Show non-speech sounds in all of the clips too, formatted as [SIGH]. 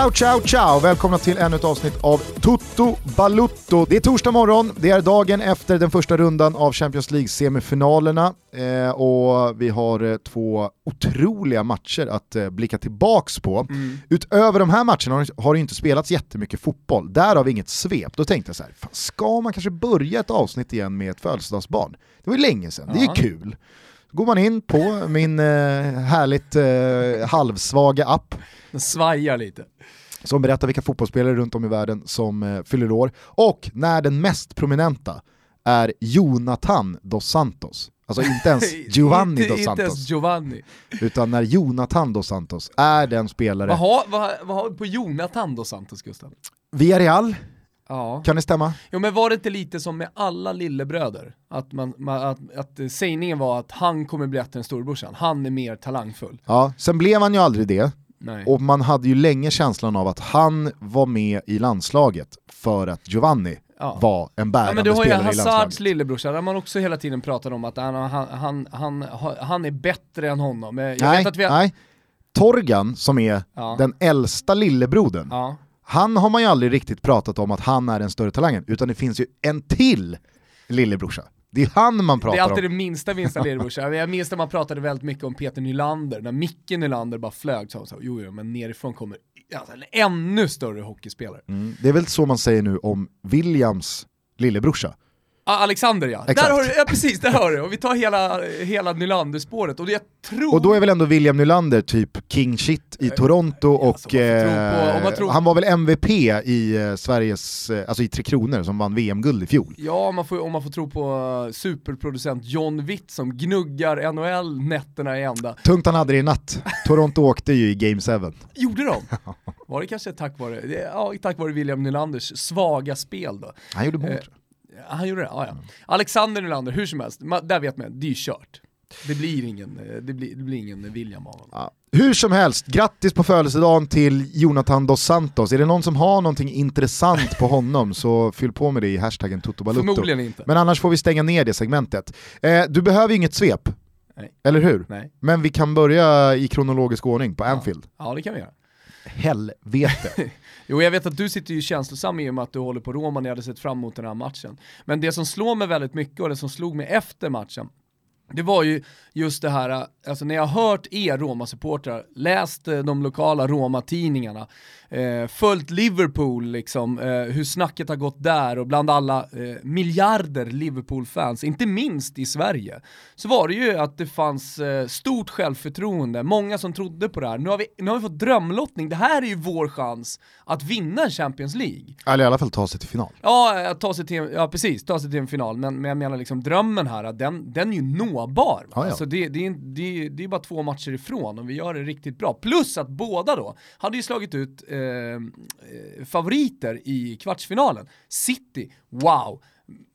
Ciao, ciao, ciao! Välkomna till ännu ett avsnitt av Toto Balutto. Det är torsdag morgon, det är dagen efter den första rundan av Champions League-semifinalerna eh, och vi har eh, två otroliga matcher att eh, blicka tillbaks på. Mm. Utöver de här matcherna har, har det inte spelats jättemycket fotboll, därav inget svep. Då tänkte jag så här, fan, ska man kanske börja ett avsnitt igen med ett födelsedagsbarn? Det var ju länge sedan, det är ju kul. Går man in på min eh, härligt eh, halvsvaga app Den svajar lite. som berättar vilka fotbollsspelare runt om i världen som eh, fyller år. Och när den mest prominenta är Jonathan dos Santos. Alltså inte ens [LAUGHS] Giovanni dos Inte ens Santos, Giovanni. utan när Jonathan dos Santos är den spelare. Vad har, vad, vad har vi på Jonathan dos Santos, Gustav? Villarreal, Ja. kan det stämma? Jo men var det inte lite som med alla lillebröder? Att, man, man, att, att sägningen var att han kommer bli bättre än storebrorsan, han är mer talangfull. Ja, sen blev han ju aldrig det. Nej. Och man hade ju länge känslan av att han var med i landslaget för att Giovanni Ja. var en Ja, bärande men du har ju spelare i Hazards landslaget. lillebrorsa, där man också hela tiden pratar om att han, han, han, han, han är bättre än honom. Jag Nej, vet att vi har, nej. Torgan som är Ja. den äldsta lillebrodern, ja. Han har man ju aldrig riktigt pratat om att han är den större talangen, utan det finns ju en till lillebrorsa. Det är han man Det pratar är alltid om. det minsta [LAUGHS] minsta lillebrorsan. Jag minns när man pratade väldigt mycket om Peter Nylander, när Micke Nylander bara flög så sa jo, jo men nerifrån kommer alltså, en ännu större hockeyspelare. Mm. Det är väl så man säger nu om Williams lillebrorsa. Ah, Alexander ja, Exakt. där har du, ja precis, där har du. Och vi tar hela, hela Nylander-spåret och jag tror... Och då är väl ändå William Nylander typ king shit i Toronto och alltså, på- om eh, tror- han var väl MVP i eh, Sveriges, eh, alltså i Tre Kronor som vann VM-guld i fjol. Ja, man får, om man får tro på superproducent John Witt som gnuggar NHL nätterna i ända. Tungt han hade det i natt. Toronto åkte ju i Game 7. [LAUGHS] Gjorde de? Var det kanske tack vare, ja, tack vare William Nylanders svaga spel då? Han gjorde mål. Eh, Han gjorde det? Ja, ja. Alexander Nylander, hur som helst, där vet man, det är ju kört. Det blir ingen, eh, det blir, det blir ingen William av honom. Ja. Hur som helst, grattis på födelsedagen till Jonathan dos Santos. Är det någon som har någonting intressant på honom så fyll på med det i hashtaggen Totobalutto. Förmodligen inte. Men annars får vi stänga ner det segmentet. Eh, du behöver ju inget svep, Nej. eller hur? Nej. Men vi kan börja i kronologisk ordning på Anfield. Ja, det kan vi göra. Helvete. [LAUGHS] Jo, jag vet att du sitter ju känslosam i och med att du håller på Roma, ni hade sett fram emot den här matchen. Men det som slår mig väldigt mycket och det som slog mig efter matchen, det var ju just det här, alltså när jag har hört er Roma-supportrar, läst eh, de lokala Roma-tidningarna, eh, följt Liverpool, liksom, eh, hur snacket har gått där och bland alla eh, miljarder Liverpool-fans, inte minst i Sverige, så var det ju att det fanns eh, stort självförtroende, många som trodde på det här. Nu har, vi, nu har vi fått drömlottning, det här är ju vår chans att vinna Champions League. Eller i alla fall ta sig till final. Ja, att ta sig till, ja precis, ta sig till en final, men, men jag menar liksom drömmen här, den, den är ju nåbar. Va? Ja. Alltså det, det, är, det, det är bara två matcher ifrån och vi gör det riktigt bra. Plus att båda då hade ju slagit ut eh, favoriter i kvartsfinalen. City, wow!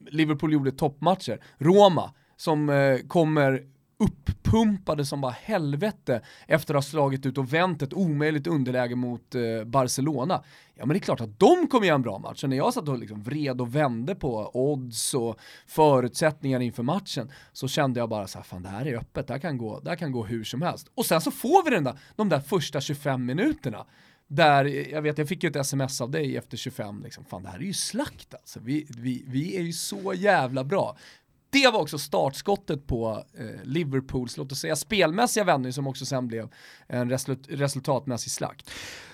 Liverpool gjorde toppmatcher. Roma, som eh, kommer uppumpade som bara helvete efter att ha slagit ut och vänt ett omöjligt underläge mot eh, Barcelona. Ja men det är klart att de kommer göra en bra match. Så när jag satt och liksom vred och vände på odds och förutsättningar inför matchen så kände jag bara så här, fan det här är öppet, det här kan gå, det här kan gå hur som helst. Och sen så får vi den där, de där första 25 minuterna där, jag vet, jag fick ju ett sms av dig efter 25, liksom, fan det här är ju slakt alltså. Vi, vi, vi är ju så jävla bra. Det var också startskottet på eh, Liverpools, låt oss säga spelmässiga vändning som också sen blev en result- resultatmässig slakt.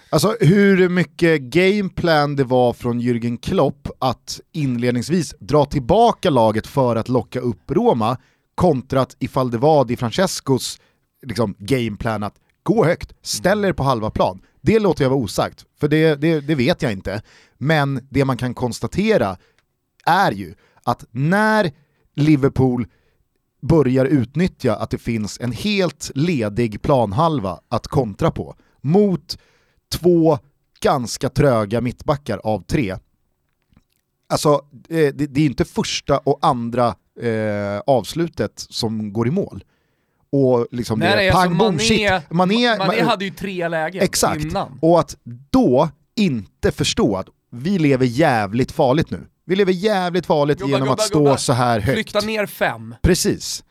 Alltså hur mycket gameplan det var från Jürgen Klopp att inledningsvis dra tillbaka laget för att locka upp Roma kontra att ifall det var Di Francescos liksom, gameplan att gå högt, ställ er på halva plan. Det låter jag vara osagt, för det, det, det vet jag inte. Men det man kan konstatera är ju att när Liverpool börjar utnyttja att det finns en helt ledig planhalva att kontra på mot två ganska tröga mittbackar av tre. Alltså, eh, det, det är inte första och andra eh, avslutet som går i mål. Och liksom Nej, det är pang alltså Mané- shit. Mané, Mané Ma- hade ju tre lägen Exakt, innan. och att då inte förstå att vi lever jävligt farligt nu. Vi lever jävligt farligt Gubbar, genom gubbar, att stå gubbar. så här högt. Flytta ner fem. Precis.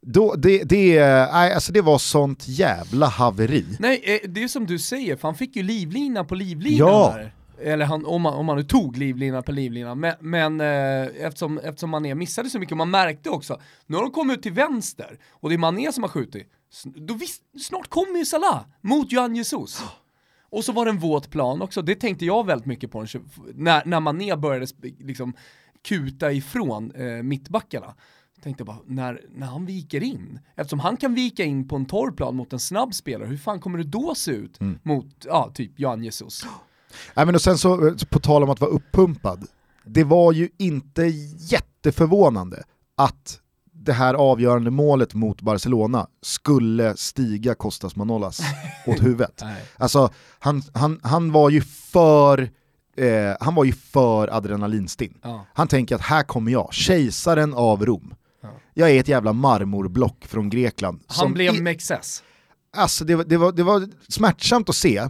Då, det, det, alltså det var sånt jävla haveri. Nej, eh, det är som du säger, för han fick ju livlina på livlina Ja. där. Eller han, om, man, om man nu tog livlina på livlina, men, men eh, eftersom, eftersom Mané missade så mycket, och man märkte också, nu har de kommit ut till vänster, och det är Mané som har skjutit, då visst, snart kommer ju Salah mot Johan Jesus. [GASPS] Och så var det en våt plan också, det tänkte jag väldigt mycket på när, när Mané började liksom kuta ifrån eh, mittbackarna. Tänkte bara, när, när han viker in, eftersom han kan vika in på en torr plan mot en snabb spelare, hur fan kommer det då se ut mot, ja, typ Johan Jesus? Nej, men och sen så, på tal om att vara uppumpad, det var ju inte jätteförvånande att det här avgörande målet mot Barcelona skulle stiga Kostas Manolas [LAUGHS] åt huvudet. Alltså, han, han, han var ju för eh, han var ju för adrenalinstinn. Ja. Han tänker att här kommer jag, kejsaren av Rom. Ja. Jag är ett jävla marmorblock från Grekland. Han blev i- Mexes. Alltså det, var- det, var, det var smärtsamt att se,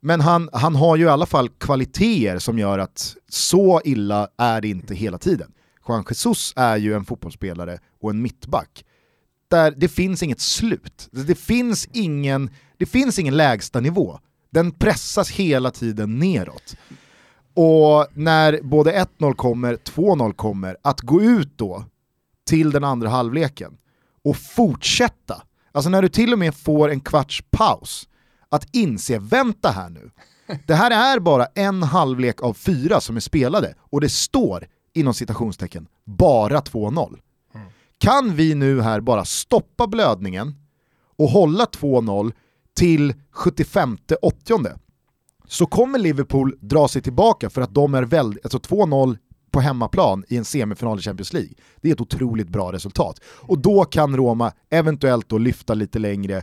men han, han har ju i alla fall kvaliteter som gör att så illa är det inte hela tiden. Juan Jesus är ju en fotbollsspelare och en mittback där det finns inget slut. Det finns ingen, det finns ingen lägsta nivå. Den pressas hela tiden neråt. Och när både 1-0 kommer, 2-0 kommer, att gå ut då till den andra halvleken och fortsätta, alltså när du till och med får en kvarts paus, att inse, vänta här nu, det här är bara en halvlek av fyra som är spelade och det står inom citationstecken bara 2-0. Kan vi nu här bara stoppa blödningen och hålla 2-0 till 75-80 så kommer Liverpool dra sig tillbaka för att de är väldigt, alltså 2-0 på hemmaplan i en semifinal i Champions League. Det är ett otroligt bra resultat. Och då kan Roma eventuellt då lyfta lite längre,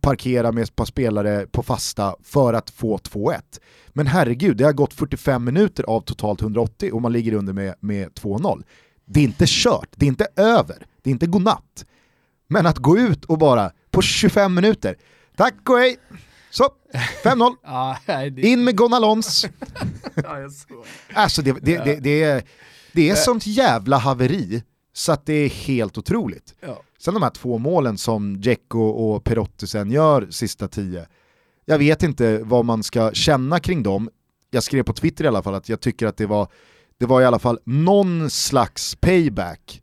parkera med ett par spelare på fasta för att få 2-1. Men herregud, det har gått 45 minuter av totalt 180 och man ligger under med, med 2-0. Det är inte kört, det är inte över, det är inte godnatt. Men att gå ut och bara på 25 minuter, tack och hej, så, 5-0. [LAUGHS] Ja, nej, det, In med Gonalons. [LAUGHS] Alltså det, det, det, det, är, det är sånt jävla haveri så att det är helt otroligt. Ja. Sen de här två målen som Dzeko och Perotti sen gör sista tio, jag vet inte vad man ska känna kring dem. Jag skrev på Twitter i alla fall att jag tycker att det var, det var i alla fall någon slags payback,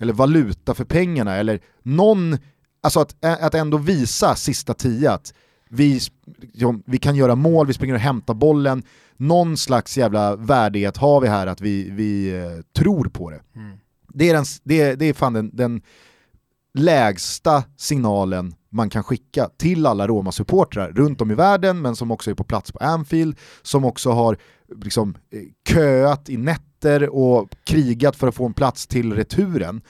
eller valuta för pengarna, eller någon, alltså att, att ändå visa sista tio att vi, vi kan göra mål, vi springer och hämtar bollen, någon slags jävla värdighet har vi här att vi, vi eh, tror på det. Mm. Det är, den, det, är, det är fan den, den lägsta signalen man kan skicka till alla Roma-supportrar runt om i världen, men som också är på plats på Anfield, som också har liksom, eh, köat i nätter och krigat för att få en plats till returen.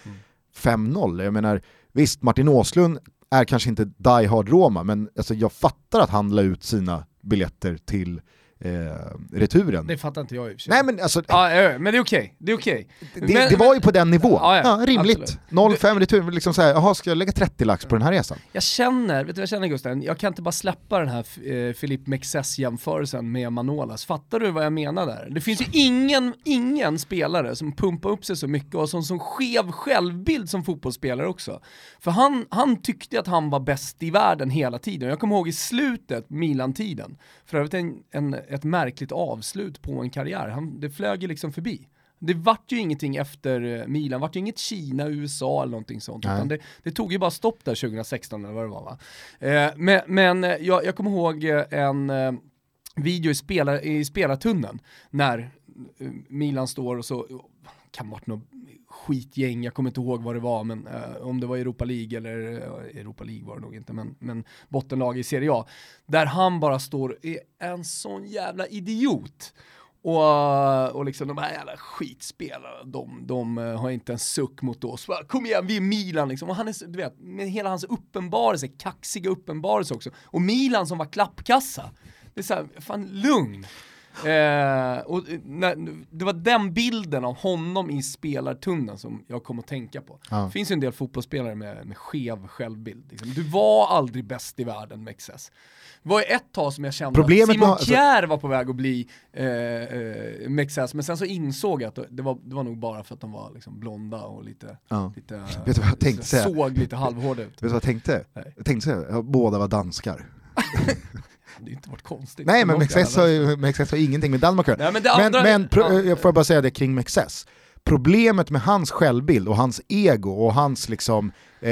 5-0, jag menar, visst Martin Åslund är kanske inte die hard Roma, men alltså, jag fattar att han la ut sina biljetter till eh, returen. Det fattar inte jag i. Nej men alltså, Ja, ja, men det är okej. Det är okej. det, Men- det var ju på den nivån. Ja, Ja, ja, rimligt. absolut. 0-5 retur, liksom såhär, jaha ska jag lägga 30 lax på den här resan? Jag känner, vet du vad jag känner Gusten? Jag kan inte bara släppa den här eh, Filip Mexes jämförelsen med Manolas. Fattar du vad jag menar där? Det finns ju ingen, ingen spelare som pumpar upp sig så mycket och som, som skev självbild som fotbollsspelare också. För han, han tyckte att han var bäst i världen hela tiden. Jag kommer ihåg i slutet, Milan-tiden, för övrigt en, en, ett märkligt avslut på en karriär. Han, det flög ju liksom förbi. Det vart ju ingenting efter eh, Milan, vart ju inget Kina, USA eller någonting sånt. Nej. Utan det, det tog ju bara stopp där 2016 eller vad det var va. Eh, men men eh, jag, jag kommer ihåg eh, en eh, video i, spelar, i spelartunneln när Milan står och så, kan ha varit något skitgäng, jag kommer inte ihåg vad det var, men eh, om det var Europa League eller eh, Europa League var det nog inte, men, men bottenlag i Serie A. Där han bara står, är en sån jävla idiot. Och, eh, och liksom de här jävla skitspelarna, de, de eh, har inte en suck mot oss. Bara, Kom igen, vi är Milan liksom. Och han är, så- du vet, med hela hans uppenbarelse, kaxiga uppenbarelse också. Och Milan som var klappkassa. Det är såhär, fan lugn. Eh, och, eh, när, det var den bilden av honom i spelartunnan som jag kom att tänka på. Ja. Det finns ju en del fotbollsspelare med, med skev självbild. Liksom. Du var aldrig bäst i världen med XS. Det var ju ett tag som jag kände Problemet att Simon alltså- Kjär var på väg att bli eh, eh, med XS, men sen så insåg jag att det var, det var nog bara för att de var liksom blonda och lite, Ja. lite Vet du vad jag tänkte säga? såg lite halvhårda ut. Vet du vad jag tänkte? Nej. Jag tänkte ja, båda var danskar. [LAUGHS] Det ju inte varit konstigt. Nej men Något Mexes jävla har, Mexes har ingenting med Danmark att göra. Men Men, men pro- ja. jag får bara säga det kring Mexes. Problemet med hans självbild och hans ego och hans liksom, eh,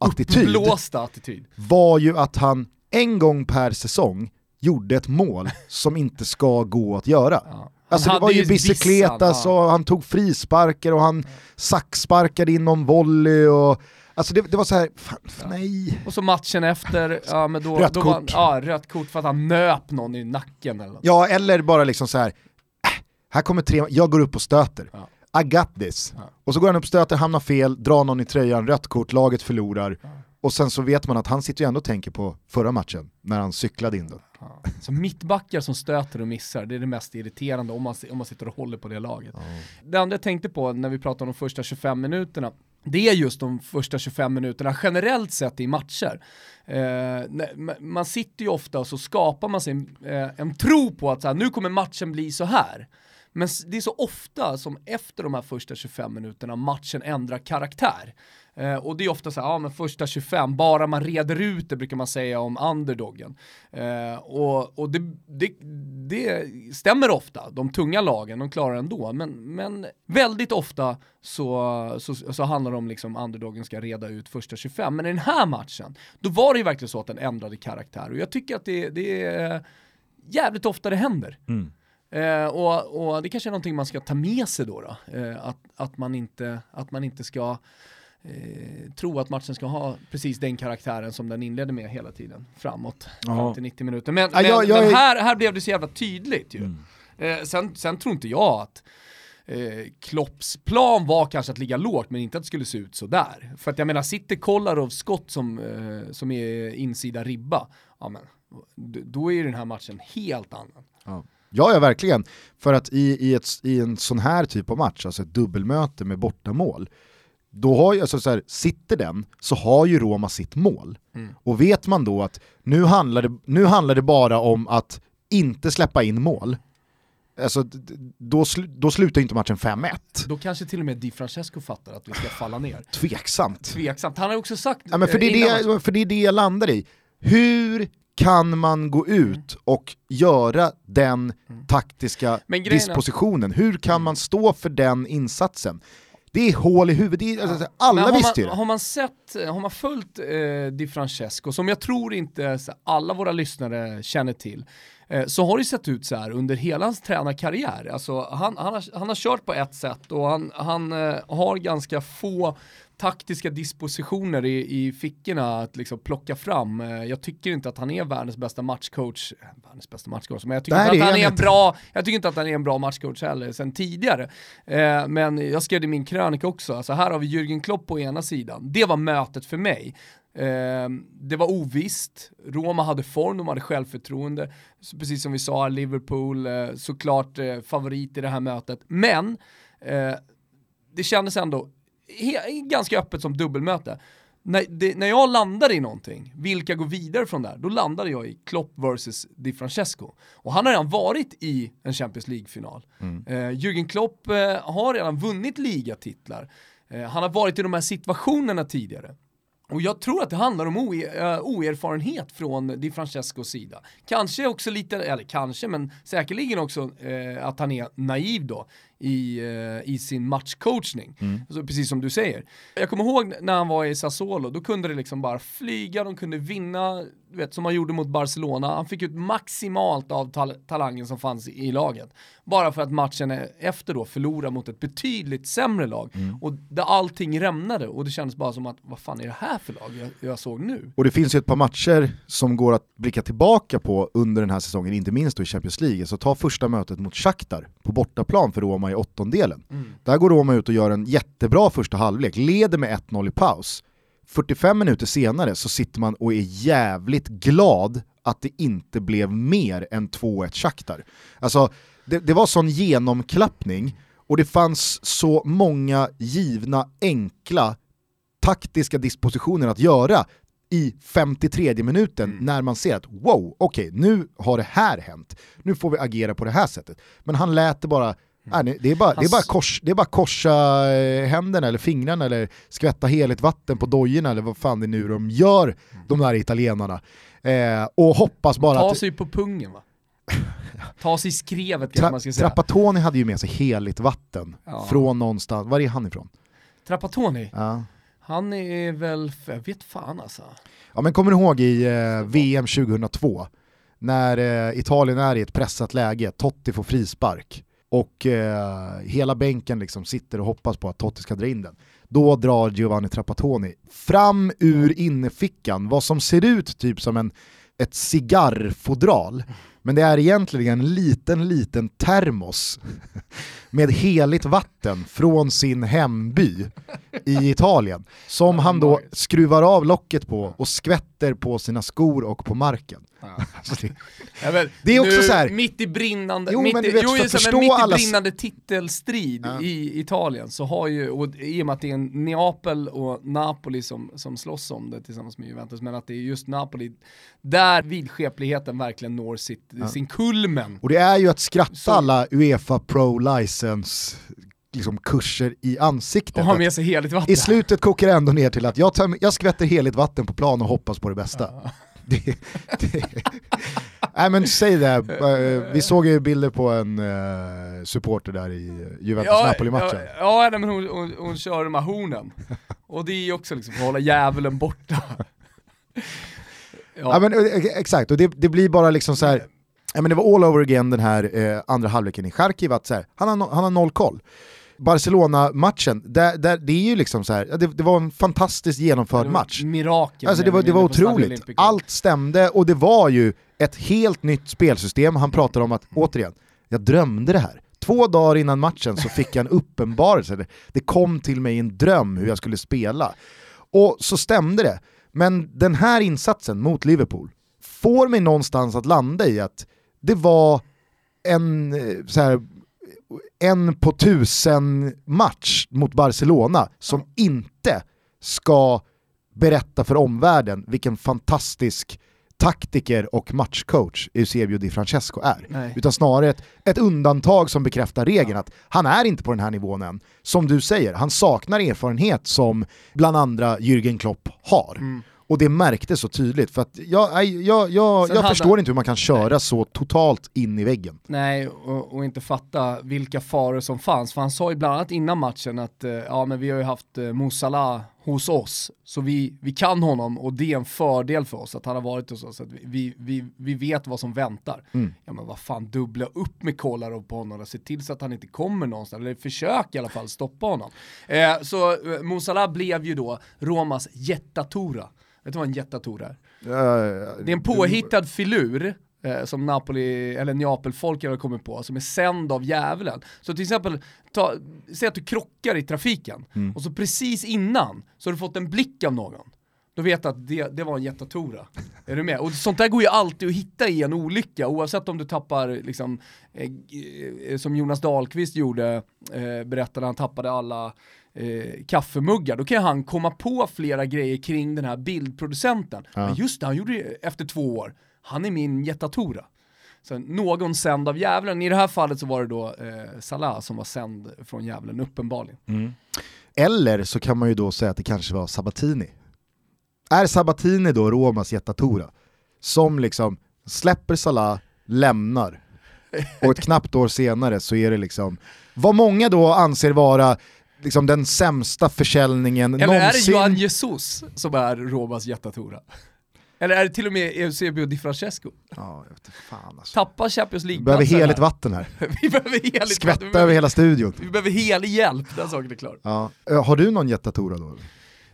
attityd attityd. var ju att han en gång per säsong gjorde ett mål som inte ska gå att göra. Ja. Alltså Han det var ju bicicletas Bissan, ja. och han tog frisparker och han saxsparkade in någon volley och Alltså det, det var så här, fan, nej. Och så matchen efter, ja men då, Rött då kort. ja, rött kort för att han nöp någon i nacken eller något. Ja, eller bara liksom så här. äh, här kommer tre, jag går upp och stöter. Ja. I got this. Ja. Och så går han upp stöter, hamnar fel, drar någon i tröjan, rött kort, laget förlorar. Och sen så vet man att han sitter ju ändå och tänker på förra matchen, när han cyklade in då. Ja. Så mittbackar som stöter och missar, det är det mest irriterande om man, om man sitter och håller på det laget. Det andra jag tänkte på när vi pratar om de första 25 minuterna, det är just de första 25 minuterna generellt sett i matcher. Eh, man sitter ju ofta och så skapar man sig en, eh, en tro på att så här, nu kommer matchen bli så här. Men det är så ofta som efter de här första 25 minuterna matchen ändrar karaktär. Eh, och det är ofta så här, ja men första 25, bara man reder ut det brukar man säga om underdogen. Eh, och och det, det, det stämmer ofta, de tunga lagen, de klarar ändå. Men, men väldigt ofta så, så, så handlar det om liksom underdogen ska reda ut första 25. Men i den här matchen, då var det ju verkligen så att den ändrade karaktär. Och jag tycker att det, det är jävligt ofta det händer. Eh, och, och det kanske är någonting man ska ta med sig då, då. Eh, att, att, man inte, att man inte ska eh, tro att matchen ska ha precis den karaktären som den inledde med hela tiden framåt, Ja. fram till 90 minuter. Men, Ja, men, jag- jag men är- här, här blev det så jävla tydligt ju. Mm. Eh, sen, sen tror inte jag att eh, Klopps plan var kanske att ligga lågt men inte att det skulle se ut så där. För att jag menar, sitter Kolarov skott som, eh, som är insida ribba, ja men då är ju den här matchen helt annan. Ja. Ja, ja verkligen. För att i, i, ett, i en sån här typ av match, alltså ett dubbelmöte med bortamål, då har ju, alltså så här, sitter den så har ju Roma sitt mål. Mm. Och vet man då att nu handlar, det, nu handlar det bara om att inte släppa in mål, alltså, då, sl, då slutar inte matchen 5-1. Då kanske till och med Di Francesco fattar att vi ska falla ner. [LAUGHS] Tveksamt. Tveksamt. Han har också sagt Ja, men för, det är det, för det är det jag landar i. Hur kan man gå ut och göra den taktiska Mm. Är- dispositionen? Hur kan man stå för den insatsen? Det är hål i huvudet, är, alltså, alla har visste ju det. har man sett, har man följt eh, Di Francesco, som jag tror inte alla våra lyssnare känner till, eh, så har det sett ut så här under hela hans tränarkarriär. Alltså, han, han, har, han har kört på ett sätt och han, han eh, har ganska få taktiska dispositioner i, i fickorna att liksom plocka fram. Eh, Jag tycker inte att han är världens bästa matchcoach, eh, världens bästa matchcoach, men jag tycker inte att han är en bra, jag tycker inte att han är en bra matchcoach heller sen tidigare. Eh, men jag skrev det i min krönika också, alltså här har vi Jürgen Klopp på ena sidan. Det var mötet för mig. Eh, det var ovisst, Roma hade form, de hade självförtroende. Så precis som vi sa, Liverpool eh, såklart eh, favorit i det här mötet. Men det kändes ändå he- ganska öppet som dubbelmöte. När, det, när jag landade i någonting, vilka går vidare från där, då landade jag i Klopp vs Di Francesco. Och han har redan varit i en Champions League-final. Eh, Jürgen Klopp eh, har redan vunnit ligatitlar. Eh, han har varit i de här situationerna tidigare. Och jag tror att det handlar om eh, oerfarenhet från Di Francescos sida. Kanske också lite, eller kanske, men säkerligen också eh, att han är naiv då i, eh, i sin matchcoachning. Alltså, precis som du säger. Jag kommer ihåg när han var i Sassuolo, då kunde det liksom bara flyga, de kunde vinna, du vet som han gjorde mot Barcelona. Han fick ut maximalt av tal- talangen som fanns i, i laget. Bara för att matchen efter då förlorade mot ett betydligt sämre lag. Och där allting rämnade och det kändes bara som att, vad fan är det här för lag jag, jag såg nu? Och det finns ju ett par matcher som går att blicka tillbaka på under den här säsongen, inte minst då i Champions League. Så ta första mötet mot Shakhtar på bortaplan för Roma i åttondelen. Där går Roma ut och gör en jättebra första halvlek, leder med 1-0 i paus. 45 minuter senare så sitter man och är jävligt glad att det inte blev mer än 2-1 Shakhtar. Alltså, det, det var sån genomklappning och det fanns så många givna, enkla, taktiska dispositioner att göra i 53 minuten mm. när man ser att wow, okej, okay, nu har det här hänt. Nu får vi agera på det här sättet. Men han lät det bara Mm. Nej, det, är bara, det, är bara kors, det är bara korsa eh, händerna eller fingrarna eller skvätta heligt vatten på dojorna eller vad fan det är nu de gör, mm. de där italienarna. Eh, och hoppas bara Ta att... Ta sig på pungen va? [LAUGHS] Ta sig i skrevet kanske man ska säga. Trapattoni hade ju med sig heligt vatten ja. från någonstans, var är han ifrån? Trapattoni? Ja. Han är väl, jag vet fan alltså. Ja men kommer du ihåg i eh, VM 2002? När eh, Italien är i ett pressat läge, Totti får frispark och eh, hela bänken liksom sitter och hoppas på att Totti ska dra in den. Då drar Giovanni Trapattoni fram ur innerfickan vad som ser ut typ som en, ett cigarrfodral men det är egentligen en liten, liten termos [LAUGHS] med heligt vatten från sin hemby i Italien. Som han då skruvar av locket på och skvätter på sina skor och på marken. Alltså [LAUGHS] det, ja, men, det, är också så här, mitt i brinnande, jo, mitt, i, vet, jo, men mitt i brinnande titelstrid ja. i Italien så har ju, och i och med att det är Neapel och Napoli som, som slåss om det tillsammans med Juventus, men att det är just Napoli, där vidskepligheten verkligen når sitt, ja. sin kulmen. Och det är ju att skratta så, alla Uefa Pro License liksom kurser i ansiktet. Och ha med sig heligt vatten. I slutet kokar det ändå ner till att jag, tar, jag skvätter heligt vatten på plan och hoppas på det bästa. Ja. [LAUGHS] Det, det. Nej men säg det, eh, vi såg ju bilder på en uh, supporter där i Juventus-Napoli-matchen. Ja, ja men hon, hon, hon kör med hornen. Och det är ju också liksom hålla djävulen borta. ja. ja. men eh, exakt, och det, det blir bara liksom så här. Ja, men det var all over again den här eh, andra halvleken i Charkiv, att så här, han, har no, han har noll koll. Barcelona-matchen, där, där, det är ju liksom så här, det, det var en fantastiskt genomförd match. Mirakel. Alltså det var, det var otroligt. Allt stämde och det var ju ett helt nytt spelsystem. Han pratar om att, återigen, jag drömde det här. Två dagar innan matchen så fick jag en [LAUGHS] uppenbarelse, det kom till mig en dröm hur jag skulle spela. Och så stämde det. Men den här insatsen mot Liverpool får mig någonstans att landa i att det var en eh, så här, en på tusen match mot Barcelona som inte ska berätta för omvärlden vilken fantastisk taktiker och matchcoach Eusebio Di Francesco är. Nej. Utan snarare ett, ett, undantag som bekräftar regeln ja. att han är inte på den här nivån än. Som du säger, han saknar erfarenhet som bland andra Jürgen Klopp har. Mm. Och det märktes så tydligt, för att jag, jag, jag, jag förstår han... inte hur man kan köra nej. så totalt in i väggen. Nej, och, och, inte fatta vilka faror som fanns. För han sa ju bland annat innan matchen att eh, ja, men vi har ju haft eh, Moussala hos oss, så vi, vi kan honom och det är en fördel för oss att han har varit hos oss, att vi, vi, vi vet vad som väntar. Mm. Ja men vad fan, dubbla upp med Kolarov på honom och se till så att han inte kommer någonstans, eller försök i alla fall stoppa honom. Eh, så eh, Moussala blev ju då Romas jättatora. Vet du vad en jättator är? Det är en påhittad filur eh, som Napoli, eller Neapel-folk har kommit på, som är sänd av djävulen. Så till exempel, ta, säg att du krockar i trafiken, mm. och så precis innan så har du fått en blick av någon. Då vet du att det, det var en jättatora. är du med? Och sånt där går ju alltid att hitta i en olycka, oavsett om du tappar, liksom, eh, eh som Jonas Dahlqvist gjorde, eh, berättade han tappade alla eh, kaffemuggar, då kan han komma på flera grejer kring den här bildproducenten. Ja. Men just det, han gjorde det efter två år. Han är min jättatora. Så någon sänd av djävulen, i det här fallet så var det då eh, Salah som var sänd från djävulen, uppenbarligen. Mm. Eller så kan man ju då säga att det kanske var Sabatini. Är Sabatini då Romas jättatora? Som liksom släpper Salah, lämnar, och ett knappt år senare så är det liksom, vad många då anser vara liksom den sämsta försäljningen Eller någonsin. är det Johan Jesus som är Romas jättatora? Eller är det till och med Eusebio Di Francesco? Ja, jag vet fan alltså. Tappa Champions League [LAUGHS] Vi behöver heligt vatten här. vi behöver heligt Skvätta över hela studion. Vi behöver helig hjälp, den saken är klar. Ja. Har du någon jättatora då?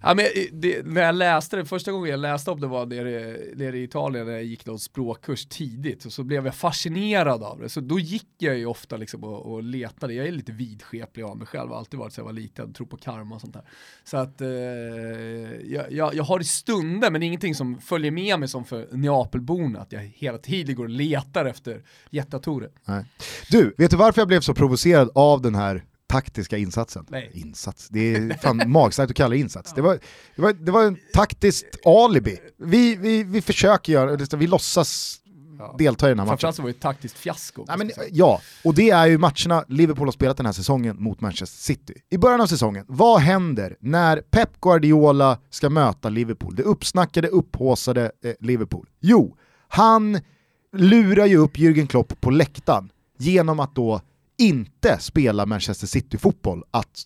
Ja, men det, när jag läste det, första gången jag läste om det var nere, nere i Italien när jag gick någon språkkurs tidigt och så blev jag fascinerad av det. Så då gick jag ju ofta liksom och, och letade, jag är lite vidskeplig av mig själv, har alltid varit så jag var liten, tror på karma och sånt där. Så att eh, jag, jag, jag, har det stunder men ingenting som följer med mig som för Neapelborna, att jag hela tiden går och letar efter jättatorer. Du, vet du varför jag blev så provocerad av den här taktiska insatsen. Nej. Insats, det är [LAUGHS] fan magstarkt att kalla det insats. Det var, det var, det var en taktiskt alibi. Vi, vi, vi försöker göra vi låtsas ja. delta i den här matchen. Framförallt så var det ett taktiskt fiasko. Nej, men, ja, och det är ju matcherna Liverpool har spelat den här säsongen mot Manchester City. I början av säsongen, vad händer när Pep Guardiola ska möta Liverpool? Det uppsnackade, upphåsade eh, Liverpool. Jo, han lurar ju upp Jürgen Klopp på läktaren genom att då inte spela Manchester City-fotboll, att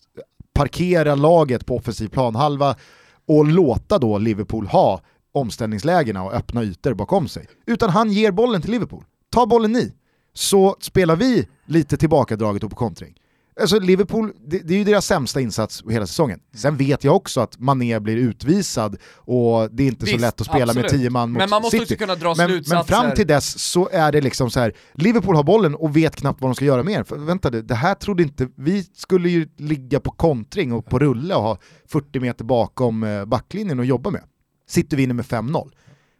parkera laget på offensiv planhalva och låta då Liverpool ha omställningslägena och öppna ytor bakom sig. Utan han ger bollen till Liverpool. Ta bollen ni, så spelar vi lite tillbakadraget och på kontring. Alltså Liverpool, det, det, är ju deras sämsta insats hela säsongen. Sen vet jag också att Mané blir utvisad och det är inte Visst, så lätt att spela absolut. med tio man mot Men man måste City. också kunna dra men, slutsatser. Men fram till dess så är det liksom så här, Liverpool har bollen och vet knappt vad de ska göra mer. För, vänta, det här trodde inte, vi skulle ju ligga på kontring och på rulle och ha 40 meter bakom eh, backlinjen och jobba med. City vinner med 5-0.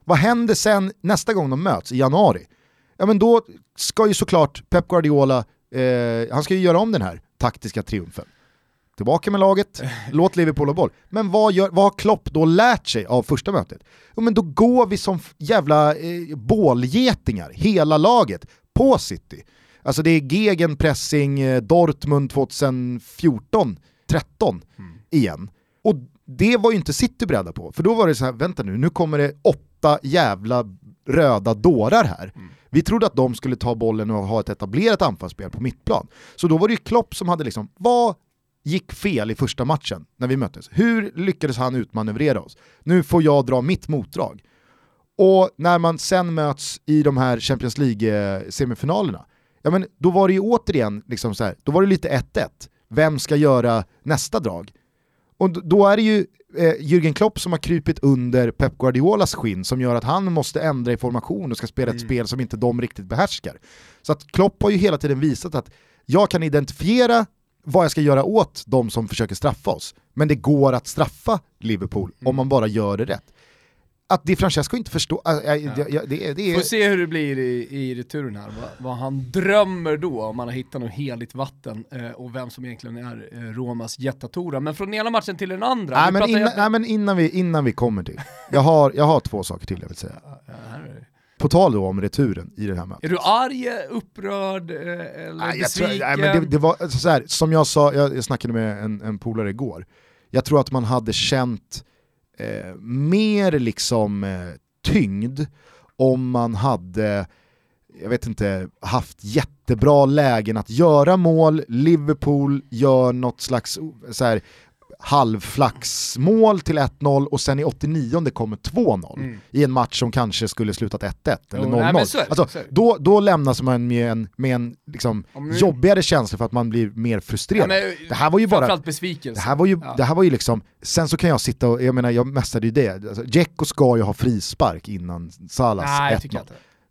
Vad händer sen nästa gång de möts i januari? Ja men då ska ju såklart Pep Guardiola Eh, han ska ju göra om den här taktiska triumfen. Tillbaka med laget, låt Liverpool ha boll. Men vad, gör, vad har Klopp då lärt sig av första mötet? Jo men då går vi som jävla eh, bålgetingar, hela laget, på City. Alltså det är gegenpressing eh, Dortmund 2014, 13 mm. igen. Och det var ju inte City beredda på, för då var det så här, vänta nu, nu kommer det åtta jävla röda dårar här. Mm. Vi trodde att de skulle ta bollen och ha ett etablerat anfallsspel på mittplan. Så då var det ju Klopp som hade liksom, vad gick fel i första matchen när vi möttes? Hur lyckades han utmanövrera oss? Nu får jag dra mitt motdrag. Och när man sen möts i de här Champions League-semifinalerna, ja men då var det ju återigen liksom så här, då var det lite 1-1. Vem ska göra nästa drag? Och då är det ju eh, Jürgen Klopp som har krypit under Pep Guardiolas skinn som gör att han måste ändra i formation och ska spela ett mm. spel som inte de riktigt behärskar. Så att Klopp har ju hela tiden visat att jag kan identifiera vad jag ska göra åt de som försöker straffa oss, men det går att straffa Liverpool mm. om man bara gör det rätt att Di Francesco inte förstår, äh, äh, ja. det, det, är... Får se hur det blir i, i returen här, vad, vad, han drömmer då om man har hittat något heligt vatten eh, och vem som egentligen är eh, Romas jättatora. Men från ena matchen till den andra. Nej men, innan, jag... nej, men innan, vi, innan vi kommer till, jag har, jag har två saker till jag vill säga. Ja, På tal då om returen i det här mötet. Är du arg, upprörd eh, eller nej, besviken? Tror, nej, men det, det var så här, som jag sa, jag, jag snackade med en, en polare igår, jag tror att man hade känt eh, mer liksom eh, tyngd om man hade jag vet inte, haft jättebra lägen att göra mål, Liverpool gör något slags så här, halvflaxmål till 1-0 och sen i 89 kommer 2-0 mm. i en match som kanske skulle slutat 1-1 eller 0-0. Alltså, då, då lämnas man med en, med en liksom, nu... jobbigare känsla för att man blir mer frustrerad. Ja, men, det här var ju bara... besvikelse. Det här var ju, ja. det här var ju liksom, sen så kan jag sitta och, jag menar jag mästade ju det, alltså, Dzeko ska ju ha frispark innan Salas 1-0.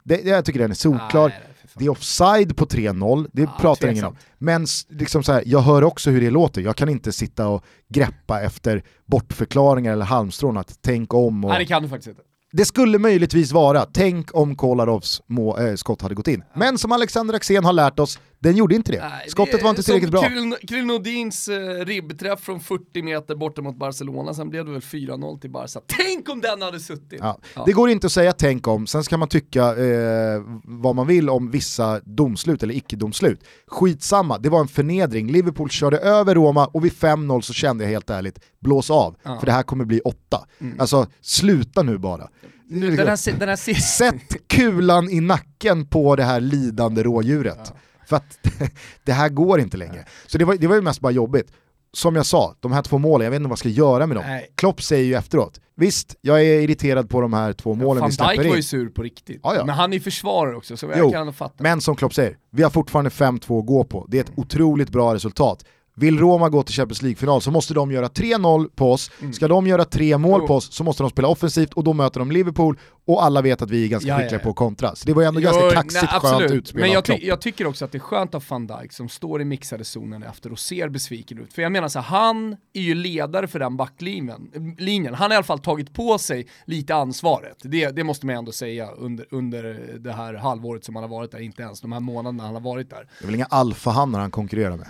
Det, jag tycker den är solklar. Nej, det är offside på 3-0, det ah, pratar ingen om. Men liksom så här, jag hör också hur det låter, jag kan inte sitta och greppa efter bortförklaringar eller halmstrån att tänk om. Och... Nej det kan du faktiskt inte. Det skulle möjligtvis vara, tänk om Kolarovs må, äh, skott hade gått in. Men som Alexander Axén har lärt oss, den gjorde inte det. Nej, Skottet det var inte tillräckligt bra. Kryll Nordins eh, ribbträff från 40 meter borta mot Barcelona, sen blev det väl 4-0 till Barca. Tänk om den hade suttit! Ja. Ja. Det går inte att säga tänk om, sen ska man tycka eh, vad man vill om vissa domslut eller icke-domslut. Skitsamma, det var en förnedring. Liverpool körde över Roma och vid 5-0 så kände jag helt ärligt, blås av, ja. för det här kommer bli 8. Mm. Alltså sluta nu bara. Den här, den här Sätt kulan i nacken på det här lidande rådjuret. För att [LAUGHS] det här går inte längre. Så det var, det var ju mest bara jobbigt. Som jag sa, de här två målen, jag vet inte vad jag ska göra med dem. Nej. Klopp säger ju efteråt, visst, jag är irriterad på de här två målen ja, vi släpper in. var ju sur på riktigt. Ja, ja. Men han är ju försvarare också, så jag jo, kan fatta. Men som Klopp säger, vi har fortfarande 5-2 att gå på. Det är ett otroligt bra resultat. Vill Roma gå till Champions League-final så måste de göra 3-0 på oss. Ska de göra tre mål Jo. på oss så måste de spela offensivt och då möter de Liverpool och alla vet att vi är ganska Ja, ja, skickliga ja. på att kontra. Så det var ju ändå ganska Jo, kaxigt, nej, skönt utspel Men jag, ty jag tycker också att det är skönt av van Dijk som står i mixade zonen efter och ser besviken ut. För jag menar så här, han är ju ledare för den backlinjen. linjen. Han har i alla fall tagit på sig lite ansvaret. Det, det måste man ändå säga under, under det här halvåret som han har varit där, inte ens de här månaderna han har varit där. Det är väl inga alfahannar han konkurrerar med.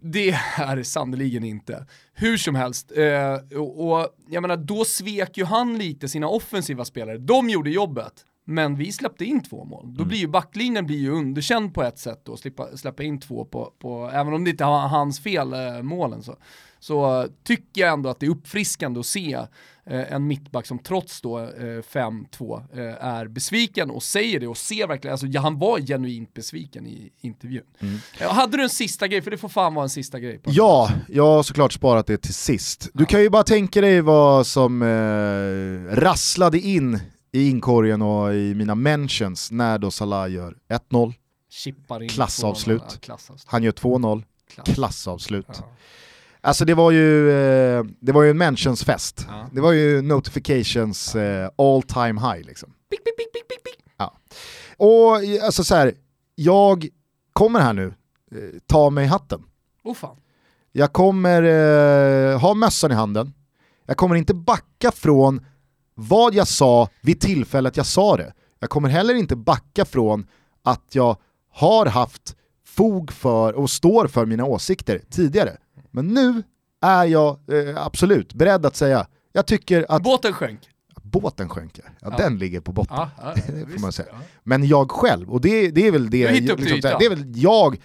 Det är sannerligen inte. Hur som helst, eh, och, och jag menar då svek ju han lite sina offensiva spelare. De gjorde jobbet, men vi släppte in två mål. Då blir ju backlinjen blir ju underkänd på ett sätt då, slippa, släppa in två på, på, även om det inte var hans fel, eh, målen så. Så eh, tycker jag ändå att det är uppfriskande att se eh, en mittback som trots då eh, 5-2 eh, är besviken och säger det och ser verkligen, alltså ja, han var genuint besviken i intervjun. Eh, hade du en sista grej, för det får fan vara en sista grej. På Ja, jag har såklart sparat det till sist. Du kan ju bara tänka dig vad som eh, rasslade in i inkorgen och i mina mentions när då Salah gör 1-0, Chippar in Klassavslut. ja, klassavslut. han gör 2-0, Klass. klassavslut. Ja. Alltså det var ju, eh, det var ju en mentions-fest. Ja. Det var ju notifications eh, all time high liksom. Pick, pick, pick, pick, pick, pick. Och alltså så här, jag kommer här nu eh, ta mig hatten. Oh fan. Jag kommer eh, ha mössan i handen. Jag kommer inte backa från vad jag sa vid tillfället jag sa det. Jag kommer heller inte backa från att jag har haft fog för och står för mina åsikter tidigare. Men nu är jag eh, absolut beredd att säga, jag tycker att Båten sjönk. båten sjönk. Ja, Ja. den ligger på botten. Ja, ja, [LAUGHS] får man säga. Men jag själv, och det, det är väl det, hittar liksom, ytan. det är väl jag,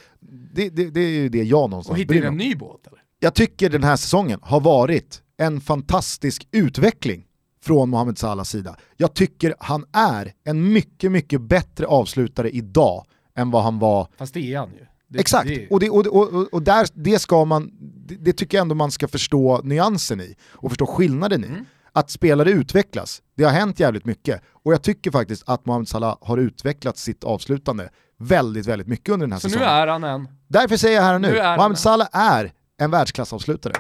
det, det, det är ju det jag någonstans Och hittade bryr mig en ny båt eller? Jag tycker den här säsongen har varit en fantastisk utveckling från Mohamed Salahs sida. Jag tycker han är en mycket, mycket bättre avslutare idag än vad han var Fast det är han ju. Det, Exakt, det och, det, och, och, och där, det, ska man, det, det tycker jag ändå man ska förstå nyansen i och förstå skillnaden i. Mm. Att spelare utvecklas, det har hänt jävligt mycket. Och jag tycker faktiskt att Mohamed Salah har utvecklat sitt avslutande väldigt, väldigt mycket under den här Så nu säsongen. är han en Därför säger jag här nu, Nu Mohamed Salah är en världsklassavslutare.